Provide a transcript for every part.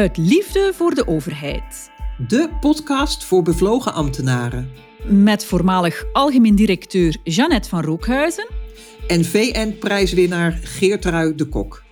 Uit liefde voor de overheid. De podcast voor bevlogen ambtenaren. Met voormalig algemeen directeur Jeannette van Rookhuizen. En VN-prijswinnaar Geertrui de Kok.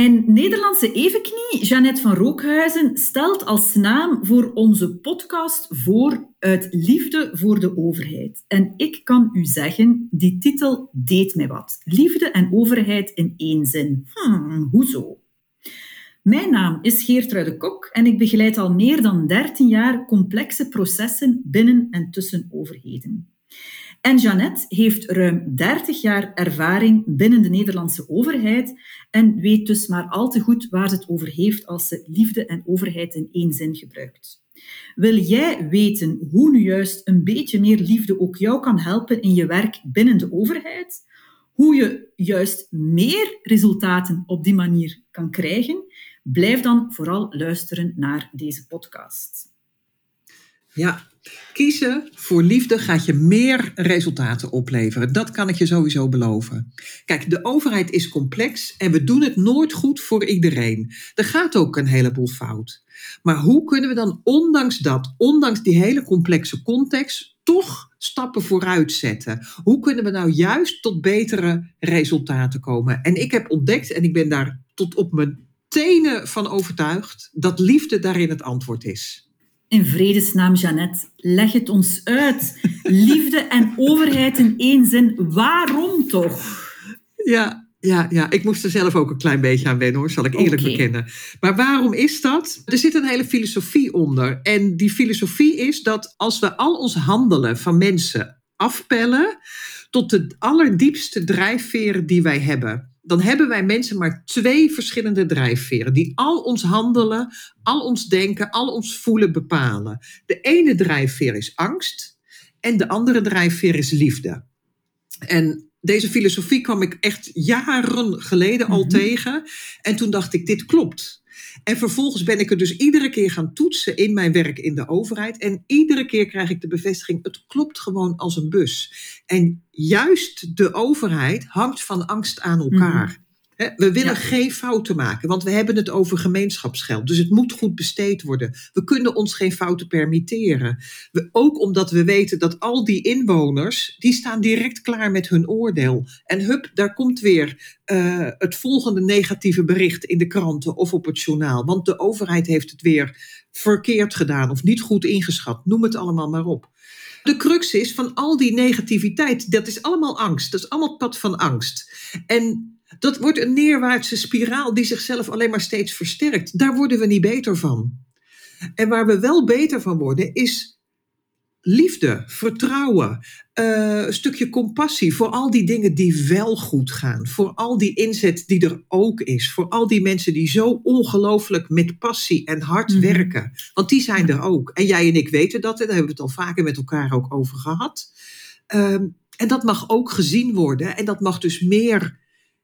Mijn Nederlandse evenknie, Jeannette van Rookhuizen, stelt als naam voor onze podcast voor uit liefde voor de overheid. En ik kan u zeggen, die titel deed mij wat. Liefde en overheid in één zin. Hmm, hoezo? Mijn naam is Geertruide Kok en ik begeleid al meer dan 13 jaar complexe processen binnen en tussen overheden. En Jeannette heeft ruim 30 jaar ervaring binnen de Nederlandse overheid en weet dus maar al te goed waar ze het over heeft als ze liefde en overheid in één zin gebruikt. Wil jij weten hoe nu juist een beetje meer liefde ook jou kan helpen in je werk binnen de overheid? Hoe je juist meer resultaten op die manier kan krijgen? Blijf dan vooral luisteren naar deze podcast. Ja, kiezen voor liefde gaat je meer resultaten opleveren. Dat kan ik je sowieso beloven. Kijk, de overheid is complex en we doen het nooit goed voor iedereen. Er gaat ook een heleboel fout. Maar hoe kunnen we dan ondanks dat, ondanks die hele complexe context, toch stappen vooruit zetten? Hoe kunnen we nou juist tot betere resultaten komen? En ik heb ontdekt, en ik ben daar tot op mijn tenen van overtuigd, dat liefde daarin het antwoord is. In vredesnaam, Jeannette, leg het ons uit. Liefde en overheid in één zin. Waarom toch? Ja, ja, ja, ik moest er zelf ook een klein beetje aan wennen hoor, zal ik eerlijk bekennen. Maar waarom is dat? Er zit een hele filosofie onder. En die filosofie is dat als we al ons handelen van mensen afpellen tot de allerdiepste drijfveren die wij hebben, dan hebben wij mensen maar twee verschillende drijfveren die al ons handelen, al ons denken, al ons voelen bepalen. De ene drijfveer is angst en de andere drijfveer is liefde. En deze filosofie kwam ik echt jaren geleden al mhm. tegen en toen dacht ik, dit klopt. En vervolgens ben ik er dus iedere keer gaan toetsen in mijn werk in de overheid. En iedere keer krijg ik de bevestiging: het klopt gewoon als een bus. En juist de overheid hangt van angst aan elkaar. Mhm. We willen geen fouten maken, want we hebben het over gemeenschapsgeld. Dus het moet goed besteed worden. We kunnen ons geen fouten permitteren. We, ook omdat we weten dat al die inwoners, die staan direct klaar met hun oordeel. En hup, daar komt weer uh, het volgende negatieve bericht in de kranten of op het journaal. Want de overheid heeft het weer verkeerd gedaan of niet goed ingeschat. Noem het allemaal maar op. De crux is van al die negativiteit, dat is allemaal angst. Dat is allemaal pad van angst. En dat wordt een neerwaartse spiraal die zichzelf alleen maar steeds versterkt. Daar worden we niet beter van. En waar we wel beter van worden is liefde, vertrouwen, uh, een stukje compassie voor al die dingen die wel goed gaan. Voor al die inzet die er ook is. Voor al die mensen die zo ongelooflijk met passie en hard mhm. werken. Want die zijn er ook. En jij en ik weten dat, en daar hebben we het al vaker met elkaar ook over gehad. Ehm, en dat mag ook gezien worden. En dat mag dus meer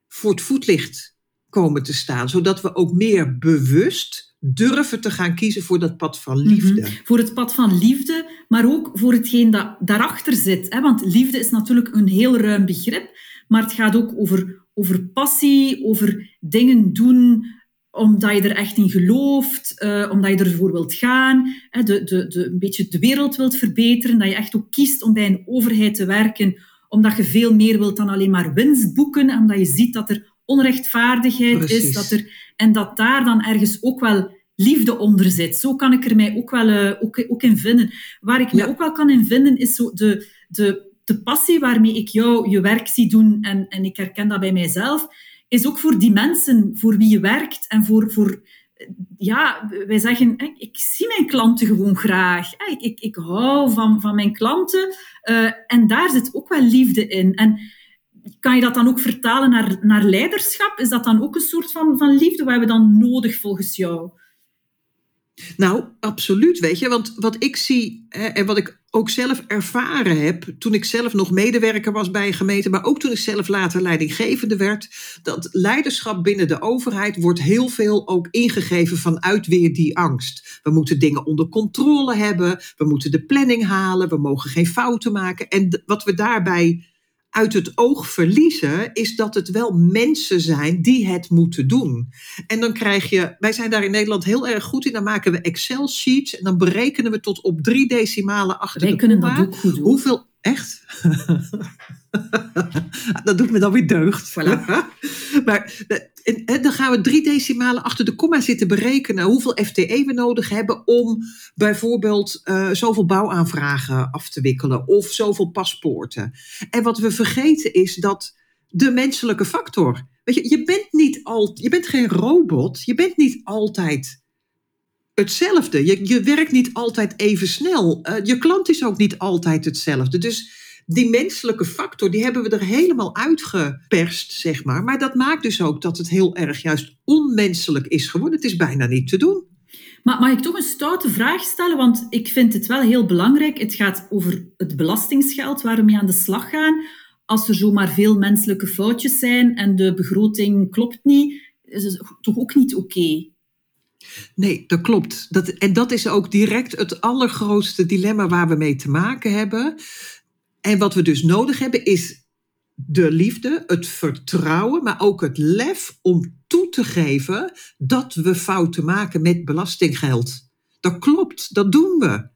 voor het voetlicht komen te staan, zodat we ook meer bewust durven te gaan kiezen voor dat pad van mhm. liefde. Voor het pad van liefde, maar ook voor hetgeen dat daarachter zit. Hè? Want liefde is natuurlijk een heel ruim begrip, maar het gaat ook over, over passie, over dingen doen omdat je er echt in gelooft, uh, omdat je ervoor wilt gaan, hè, de, de, de, een beetje de wereld wilt verbeteren, dat je echt ook kiest om bij een overheid te werken omdat je veel meer wilt dan alleen maar winst boeken, omdat je ziet dat er onrechtvaardigheid is, dat er, en dat daar dan ergens ook wel liefde onder zit. Zo kan ik er mij ook wel uh, ook, ook in vinden. Waar ik mij ook wel kan in vinden, is zo de, de, de passie waarmee ik jou je werk zie doen, en, en ik herken dat bij mijzelf, is ook voor die mensen voor wie je werkt en voor, voor ja, wij zeggen, ik zie mijn klanten gewoon graag. Ik, ik, ik hou van, van mijn klanten uh, en daar zit ook wel liefde in. En kan je dat dan ook vertalen naar, naar leiderschap? Is dat dan ook een soort van, van liefde? Wat hebben we dan nodig volgens jou? Nou, absoluut, weet je. Want wat ik zie en wat ik ook zelf ervaren heb, toen ik zelf nog medewerker was bij een gemeente, maar ook toen ik zelf later leidinggevende werd, dat leiderschap binnen de overheid wordt heel veel ook ingegeven vanuit weer die angst. We moeten dingen onder controle hebben, we moeten de planning halen, we mogen geen fouten maken. En wat we daarbij uit het oog verliezen, is dat het wel mensen zijn die het moeten doen. En dan krijg je, wij zijn daar in Nederland heel erg goed in, dan maken we Excel-sheets en dan berekenen we tot op drie decimalen achter wij de kunnen dat ook goed doen. Hoeveel, echt? dat doet me dan weer deugd. Voilà. maar en, dan gaan we drie decimalen achter de komma zitten berekenen hoeveel FTE we nodig hebben om bijvoorbeeld uh, zoveel bouwaanvragen af te wikkelen of zoveel paspoorten. En wat we vergeten is dat de menselijke factor. Weet je, je bent niet al, je bent geen robot, je bent niet altijd hetzelfde. Je, je werkt niet altijd even snel. Uh, je klant is ook niet altijd hetzelfde. Dus die menselijke factor, die hebben we er helemaal uitgeperst, zeg maar. Maar dat maakt dus ook dat het heel erg juist onmenselijk is geworden. Het is bijna niet te doen. Maar mag ik toch een stoute vraag stellen? Want ik vind het wel heel belangrijk. Het gaat over het belastingsgeld waar we mee aan de slag gaan. Als er zomaar veel menselijke foutjes zijn en de begroting klopt niet, is het toch ook niet oké? Nee, dat klopt. Dat, en dat is ook direct het allergrootste dilemma waar we mee te maken hebben. En wat we dus nodig hebben is de liefde, het vertrouwen, maar ook het lef om toe te geven dat we fouten maken met belastinggeld. Dat klopt, dat doen we.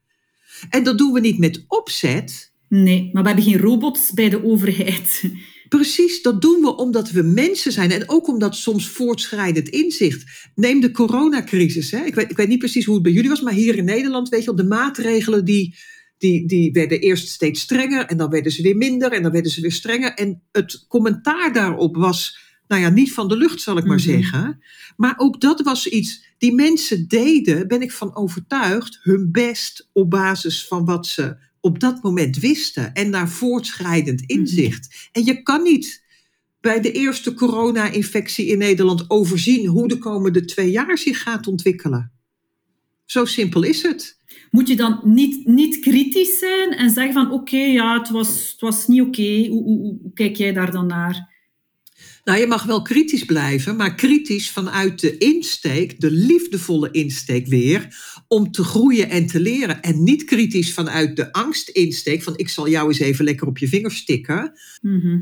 En dat doen we niet met opzet. Nee, maar we hebben geen robots bij de overheid. Precies, dat doen we omdat we mensen zijn en ook omdat soms voortschrijdend inzicht. Neem de coronacrisis. Hè. Ik, weet, ik weet niet precies hoe het bij jullie was, maar hier in Nederland, weet je wel, de maatregelen die die, die werden eerst steeds strenger en dan werden ze weer minder en dan werden ze weer strenger. En het commentaar daarop was, nou ja, niet van de lucht zal ik maar mhm. zeggen. Maar ook dat was iets, die mensen deden, ben ik van overtuigd, hun best op basis van wat ze op dat moment wisten en naar voortschrijdend mhm. inzicht. En je kan niet bij de eerste corona-infectie in Nederland overzien hoe de komende twee jaar zich gaat ontwikkelen. Zo simpel is het moet je dan niet, niet kritisch zijn en zeggen van oké, ja, het was, het was niet oké. Hoe, hoe, hoe, kijk jij daar dan naar? Nou, je mag wel kritisch blijven, maar kritisch vanuit de insteek, de liefdevolle insteek weer, om te groeien en te leren. En niet kritisch vanuit de angstinsteek van ik zal jou eens even lekker op je vingers stikken. Mhm.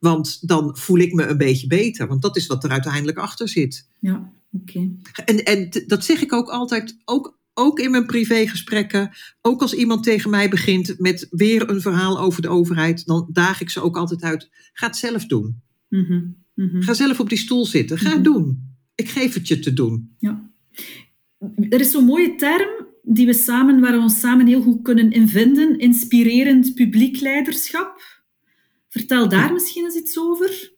Want dan voel ik me een beetje beter. Want dat is wat er uiteindelijk achter zit. Ja, oké. En, en dat zeg ik ook altijd, ook ook in mijn privégesprekken, ook als iemand tegen mij begint met weer een verhaal over de overheid, dan daag ik ze ook altijd uit. Ga het zelf doen. Mhm, mhm. Ga zelf op die stoel zitten. Ga het mhm. doen. Ik geef het je te doen. Ja. Er is zo'n mooie term die we samen, waar we ons samen heel goed kunnen in vinden. Inspirerend publiek leiderschap. Vertel daar misschien eens iets over.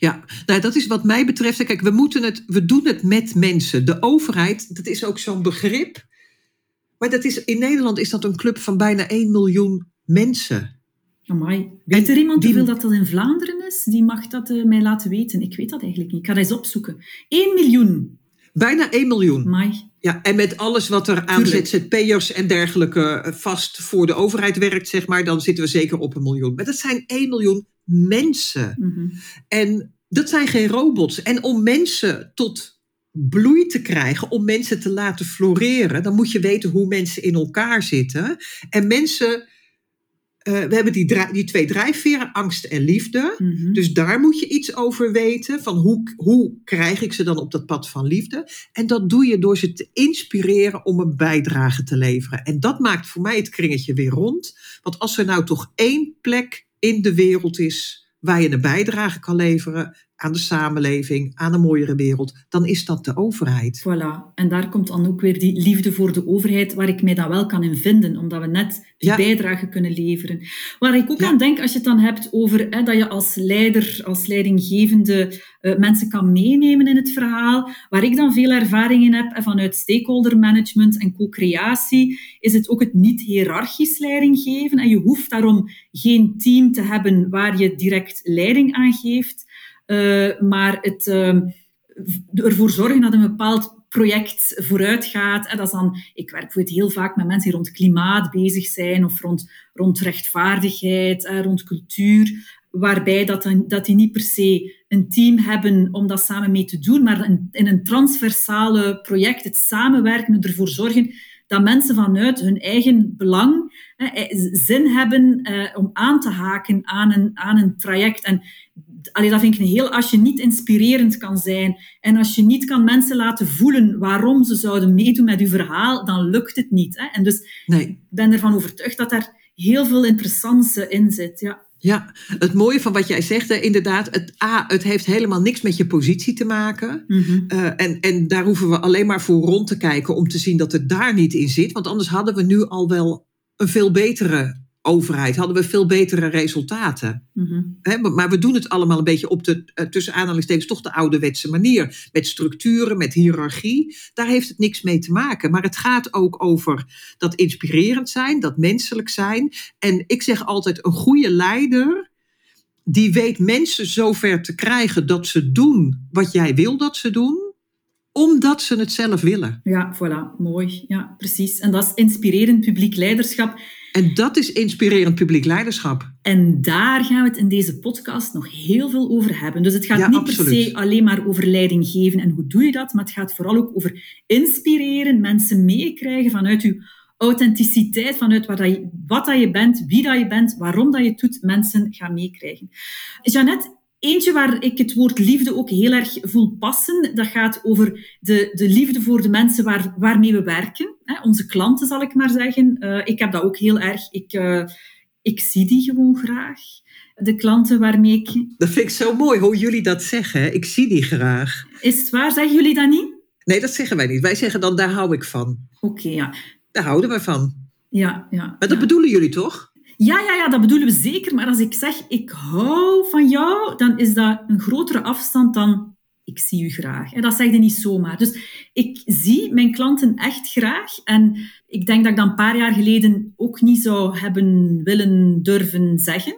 Ja, nou, dat is wat mij betreft. Kijk, we, moeten het, we doen het met mensen. De overheid, dat is ook zo'n begrip. Maar dat is, in Nederland is dat een club van bijna 1 miljoen mensen. Amai. Weet er iemand die, hoeveel dat, dat in Vlaanderen is? Die mag dat uh, mij laten weten. Ik weet dat eigenlijk niet. Ik ga dat eens opzoeken. 1 miljoen. Bijna 1 miljoen. Amai. Ja, en met alles wat er aan ZZP'ers en dergelijke eh, vast voor de overheid werkt, zeg maar, dan zitten we zeker op een miljoen. Maar dat zijn 1 miljoen mensen. Mhm. En dat zijn geen robots. En om mensen tot bloei te krijgen, om mensen te laten floreren, dan moet je weten hoe mensen in elkaar zitten. En mensen. Uh, we hebben die, die, twee drijfveren, angst en liefde. Mhm. Dus daar moet je iets over weten. Van hoe, hoe krijg ik ze dan op dat pad van liefde? En dat doe je door ze te inspireren om een bijdrage te leveren. En dat maakt voor mij het kringetje weer rond. Want als er nou toch één plek in de wereld is waar je een bijdrage kan leveren aan de samenleving, aan een mooiere wereld, dan is dat de overheid. Voilà. En daar komt dan ook weer die liefde voor de overheid, waar ik mij dan wel kan in vinden, omdat we net die bijdrage kunnen leveren. Waar ik ook aan denk, als je het dan hebt over hè, dat je als leider, als leidinggevende uh, mensen kan meenemen in het verhaal, waar ik dan veel ervaring in heb, en vanuit stakeholder management en co-creatie, is het ook het niet-hierarchisch leiding geven. En je hoeft daarom geen team te hebben waar je direct leiding aan geeft, maar het uh, ervoor zorgen dat een bepaald project vooruit gaat. En dat is dan, ik werk voor het heel vaak met mensen die rond klimaat bezig zijn of rond, rond rechtvaardigheid, rond cultuur. Waarbij dat, dat die niet per se een team hebben om dat samen mee te doen, maar in een transversale project, het samenwerken, ervoor zorgen dat mensen vanuit hun eigen belang eh, zin hebben eh, om aan te haken aan een, aan een traject. En allee, dat vind ik een heel... Als je niet inspirerend kan zijn en als je niet kan mensen laten voelen waarom ze zouden meedoen met je verhaal, dan lukt het niet. Hè? En dus nee. ik ben ervan overtuigd dat daar heel veel interessants in zit. Ja. Ja, het mooie van wat jij zegt, inderdaad, het, A, het heeft helemaal niks met je positie te maken. Mm en, en daar hoeven we alleen maar voor rond te kijken om te zien dat het daar niet in zit. Want anders hadden we nu al wel een veel betere overheid hadden we veel betere resultaten. Mhm. maar we doen het allemaal een beetje op de, uh, tussen aanhalingstekens, toch de ouderwetse manier. Met structuren, met hiërarchie. Daar heeft het niks mee te maken. Maar het gaat ook over dat inspirerend zijn, dat menselijk zijn. En ik zeg altijd, een goede leider, die weet mensen zover te krijgen dat ze doen wat jij wil dat ze doen omdat ze het zelf willen. Ja, voilà, mooi. Ja, precies. En dat is inspirerend publiek leiderschap. En dat is inspirerend publiek leiderschap. En daar gaan we het in deze podcast nog heel veel over hebben. Dus het gaat niet per se alleen maar over leiding geven en hoe doe je dat, maar het gaat vooral ook over inspireren, mensen meekrijgen vanuit uw authenticiteit, vanuit wat, dat je, wat dat je bent, wie dat je bent, waarom dat je het doet, mensen gaan meekrijgen. Jeannette, Eentje waar ik het woord liefde ook heel erg voel passen, dat gaat over de, de liefde voor de mensen waar, waarmee we werken. Hè, onze klanten, zal ik maar zeggen. Uh, ik heb dat ook heel erg. Ik, uh, ik zie die gewoon graag. De klanten waarmee ik... Dat vind ik zo mooi hoe jullie dat zeggen. Ik zie die graag. Is het waar? Zeggen jullie dat niet? Nee, dat zeggen wij niet. Wij zeggen dan, daar hou ik van. Oké, ja. Daar houden we van. Ja, ja. Maar dat bedoelen jullie toch? Ja, ja, ja, dat bedoelen we zeker. Maar als ik zeg, ik hou van jou, dan is dat een grotere afstand dan ik zie u graag. En dat zeg je niet zomaar. Dus ik zie mijn klanten echt graag. En ik denk dat ik dat een paar jaar geleden ook niet zou hebben willen durven zeggen.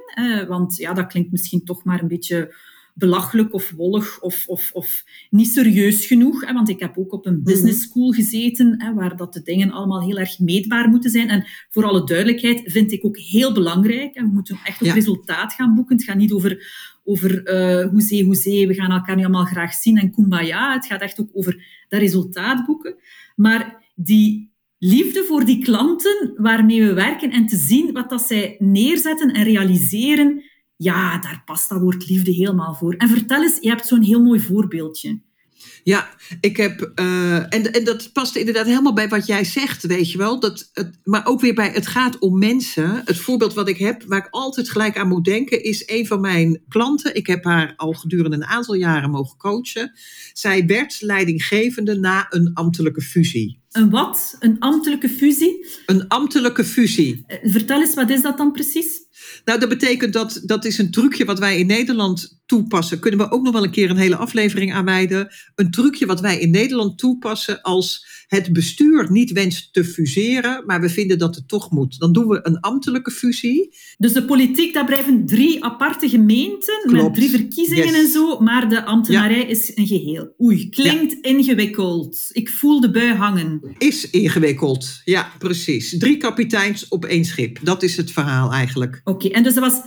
Want ja, dat klinkt misschien toch maar een beetje belachelijk of wollig of, of, of niet serieus genoeg. Hè, want ik heb ook op een business mhm. school gezeten, hè, waar dat de dingen allemaal heel erg meetbaar moeten zijn. En voor alle duidelijkheid vind ik ook heel belangrijk. En we moeten echt op resultaat gaan boeken. Het gaat niet over, over uh, hoezee, hoezee, we gaan elkaar nu allemaal graag zien en kumbaya. Het gaat echt ook over dat resultaat boeken. Maar die liefde voor die klanten waarmee we werken en te zien wat dat zij neerzetten en realiseren ja, daar past dat woord liefde helemaal voor. En vertel eens, je hebt zo'n heel mooi voorbeeldje. Ja, ik heb. Uh, en, en dat past inderdaad helemaal bij wat jij zegt, weet je wel. Dat het, maar ook weer bij het gaat om mensen. Het voorbeeld wat ik heb, waar ik altijd gelijk aan moet denken, is een van mijn klanten. Ik heb haar al gedurende een aantal jaren mogen coachen. Zij werd leidinggevende na een ambtelijke fusie. Een wat? Een ambtelijke fusie? Een ambtelijke fusie. Eh, vertel eens, wat is dat dan precies? Nou, dat betekent dat dat is een trucje wat wij in Nederland toepassen. Kunnen we ook nog wel een keer een hele aflevering aan wijden. Een trucje wat wij in Nederland toepassen als het bestuur niet wenst te fuseren, maar we vinden dat het toch moet. Dan doen we een ambtelijke fusie. Dus de politiek, dat blijven drie aparte gemeenten met drie verkiezingen en zo, maar de ambtenarij is een geheel. Oei, klinkt ingewikkeld. Ik voel de bui hangen. Is ingewikkeld, ja, precies. Drie kapiteins op één schip. Dat is het verhaal eigenlijk. Oké, en dus dat was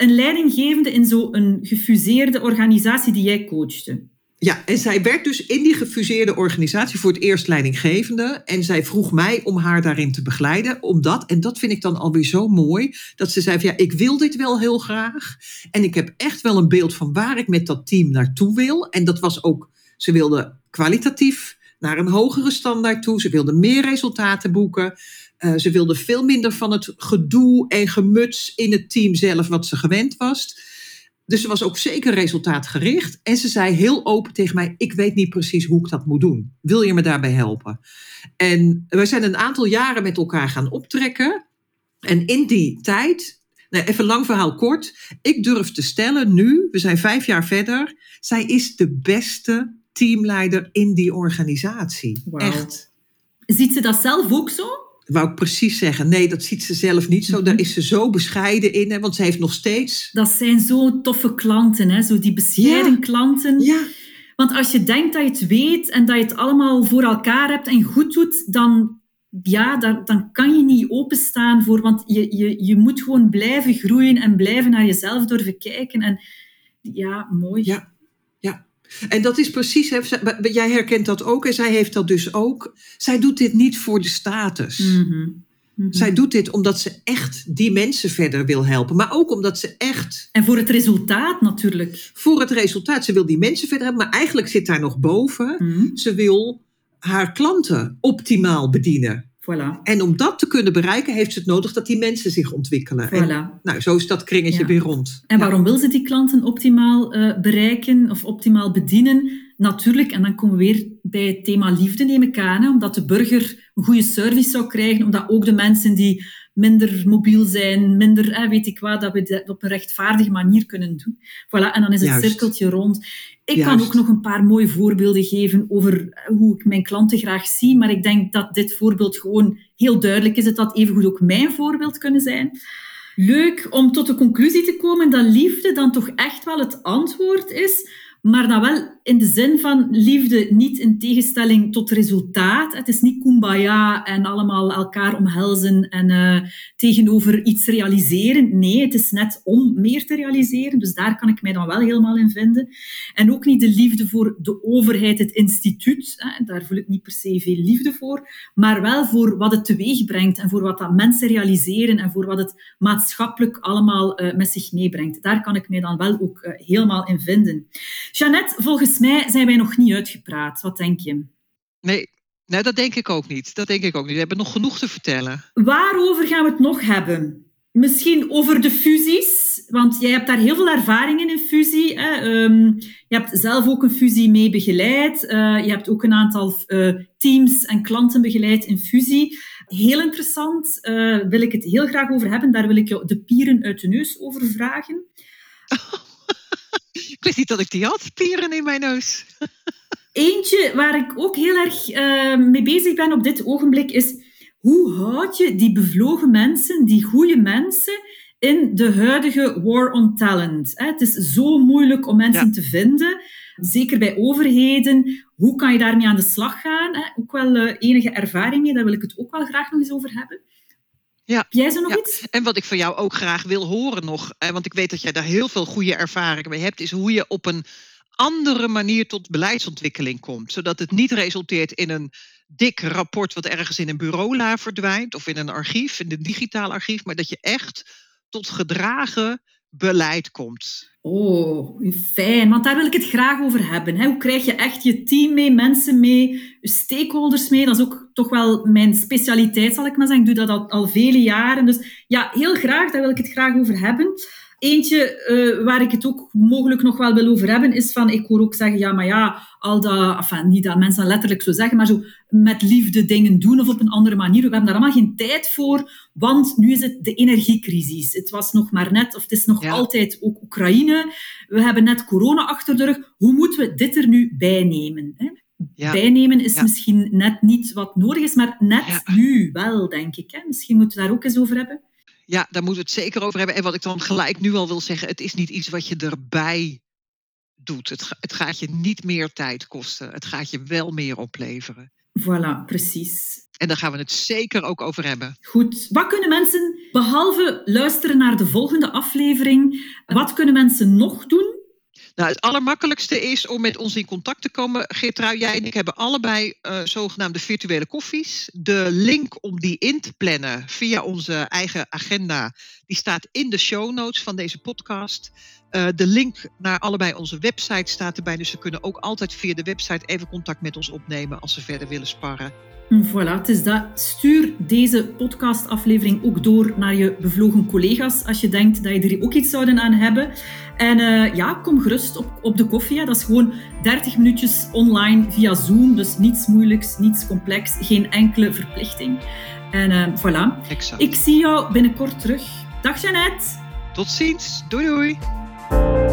een leidinggevende in zo'n gefuseerde organisatie die jij coachte. Ja, en zij werd dus in die gefuseerde organisatie voor het eerst leidinggevende. En zij vroeg mij om haar daarin te begeleiden. Omdat, en dat vind ik dan alweer zo mooi, dat ze zei ja, ik wil dit wel heel graag. En ik heb echt wel een beeld van waar ik met dat team naartoe wil. En dat was ook, ze wilde kwalitatief naar een hogere standaard toe. Ze wilde meer resultaten boeken. Uh, ze wilde veel minder van het gedoe en gemuts in het team zelf wat ze gewend was. Dus ze was ook zeker resultaatgericht. En ze zei heel open tegen mij: Ik weet niet precies hoe ik dat moet doen. Wil je me daarbij helpen? En we zijn een aantal jaren met elkaar gaan optrekken. En in die tijd, nou even lang verhaal kort. Ik durf te stellen nu, we zijn vijf jaar verder. Zij is de beste teamleider in die organisatie. Echt. Ziet ze dat zelf ook zo? Wou ik precies zeggen. Nee, dat ziet ze zelf niet zo. Daar mhm. is ze zo bescheiden in, hè, want ze heeft nog steeds. Dat zijn zo toffe klanten, hè? zo die bescheiden klanten. Ja. Want als je denkt dat je het weet en dat je het allemaal voor elkaar hebt en goed doet, dan, ja, dan, dan kan je niet openstaan voor, want je, je, je moet gewoon blijven groeien en blijven naar jezelf durven kijken. En ja, mooi. Ja. En dat is precies, jij herkent dat ook en zij heeft dat dus ook. Zij doet dit niet voor de status. Mm Mhm. Zij doet dit omdat ze echt die mensen verder wil helpen. Maar ook omdat ze echt. En voor het resultaat natuurlijk. Voor het resultaat. Ze wil die mensen verder hebben. Maar eigenlijk zit daar nog boven. Mhm. Ze wil haar klanten optimaal bedienen. Voilà. En om dat te kunnen bereiken, heeft ze het nodig dat die mensen zich ontwikkelen. Voilà. En, nou, zo is dat kringetje weer rond. En waarom wil ze die klanten optimaal uh, bereiken of optimaal bedienen? Natuurlijk, en dan komen we weer bij het thema liefde, neem ik aan. Hè, omdat de burger een goede service zou krijgen, omdat ook de mensen die minder mobiel zijn, minder weet ik wat, dat we dat op een rechtvaardige manier kunnen doen. Voilà, en dan is het cirkeltje rond. Ik kan ook nog een paar mooie voorbeelden geven over hoe ik mijn klanten graag zie, maar ik denk dat dit voorbeeld gewoon heel duidelijk is. Het had evengoed ook mijn voorbeeld kunnen zijn. Leuk om tot de conclusie te komen dat liefde dan toch echt wel het antwoord is maar dan wel in de zin van liefde, niet in tegenstelling tot resultaat. Het is niet kumbaya en allemaal elkaar omhelzen en uh, tegenover iets realiseren. Nee, het is net om meer te realiseren. Dus daar kan ik mij dan wel helemaal in vinden. En ook niet de liefde voor de overheid, het instituut. Hè. Daar voel ik niet per se veel liefde voor. Maar wel voor wat het teweeg brengt en voor wat dat mensen realiseren en voor wat het maatschappelijk allemaal uh, met zich meebrengt. Daar kan ik mij dan wel ook uh, helemaal in vinden. Jeannette, volgens mij zijn wij nog niet uitgepraat. Wat denk je? Nee, nee, dat denk ik ook niet. Dat denk ik ook niet. We hebben nog genoeg te vertellen. Waarover gaan we het nog hebben? Misschien over de fusies, want jij hebt daar heel veel ervaring in, in fusie. Hè? Ehm, je hebt zelf ook een fusie mee begeleid. Uh, je hebt ook een aantal uh, teams en klanten begeleid in fusie. Heel interessant, uh, wil ik het heel graag over hebben. Daar wil ik jou de pieren uit de neus over vragen. Ik wist niet dat ik die had, spieren in mijn neus. Eentje waar ik ook heel erg uh, mee bezig ben op dit ogenblik is hoe houd je die bevlogen mensen, die goede mensen, in de huidige war on talent? Het is zo moeilijk om mensen te vinden, zeker bij overheden. Hoe kan je daarmee aan de slag gaan? Ook wel uh, enige ervaring mee, daar wil ik het ook wel graag nog eens over hebben. Ja. Jij ze nog iets? En wat ik van jou ook graag wil horen nog, want ik weet dat jij daar heel veel goede ervaringen mee hebt, is hoe je op een andere manier tot beleidsontwikkeling komt. Zodat het niet resulteert in een dik rapport wat ergens in een bureaula verdwijnt of in een archief, in een digitaal archief, maar dat je echt tot gedragen beleid komt. Oh, fijn, want daar wil ik het graag over hebben. Hoe krijg je echt je team mee, mensen mee, stakeholders mee? Dat is ook toch wel mijn specialiteit, zal ik maar zeggen. Ik doe dat al, al vele jaren. Dus ja, heel graag, daar wil ik het graag over hebben. Eentje uh, waar ik het ook mogelijk nog wel wil over hebben, is van, ik hoor ook zeggen, ja, maar ja, al dat, enfin, niet dat mensen dat letterlijk zo zeggen, maar zo met liefde dingen doen of op een andere manier. We hebben daar allemaal geen tijd voor, want nu is het de energiecrisis. Het was nog maar net, of het is nog altijd ook Oekraïne. We hebben net corona achter de rug. Hoe moeten we dit er nu bij nemen? Hè? Ja. Bijnemen is misschien net niet wat nodig is, maar net nu wel, denk ik. Hè? Misschien moeten we daar ook eens over hebben. Ja, daar moeten we het zeker over hebben. En wat ik dan gelijk nu al wil zeggen, het is niet iets wat je erbij doet. Het, het gaat je niet meer tijd kosten. Het gaat je wel meer opleveren. Voilà, precies. En daar gaan we het zeker ook over hebben. Goed. Wat kunnen mensen, behalve luisteren naar de volgende aflevering, wat kunnen mensen nog doen nou, het allermakkelijkste is om met ons in contact te komen. Geertrui, jij en ik hebben allebei uh, zogenaamde virtuele koffies. De link om die in te plannen via onze eigen agenda, die staat in de show notes van deze podcast. Uh, de link naar allebei onze websites staat erbij. Dus ze kunnen ook altijd via de website even contact met ons opnemen als ze verder willen sparren. Voilà, het is dat. Stuur deze podcastaflevering ook door naar je bevlogen collega's als je denkt dat je er ook iets zouden aan hebben. En uh, ja, kom gerust op, op de koffie. Dat is gewoon 30 minuutjes online via Zoom. Dus niets moeilijks, niets complex, geen enkele verplichting. En uh, voilà. Exact. Ik zie jou binnenkort terug. Dag Jeannette. Tot ziens. Doei doei.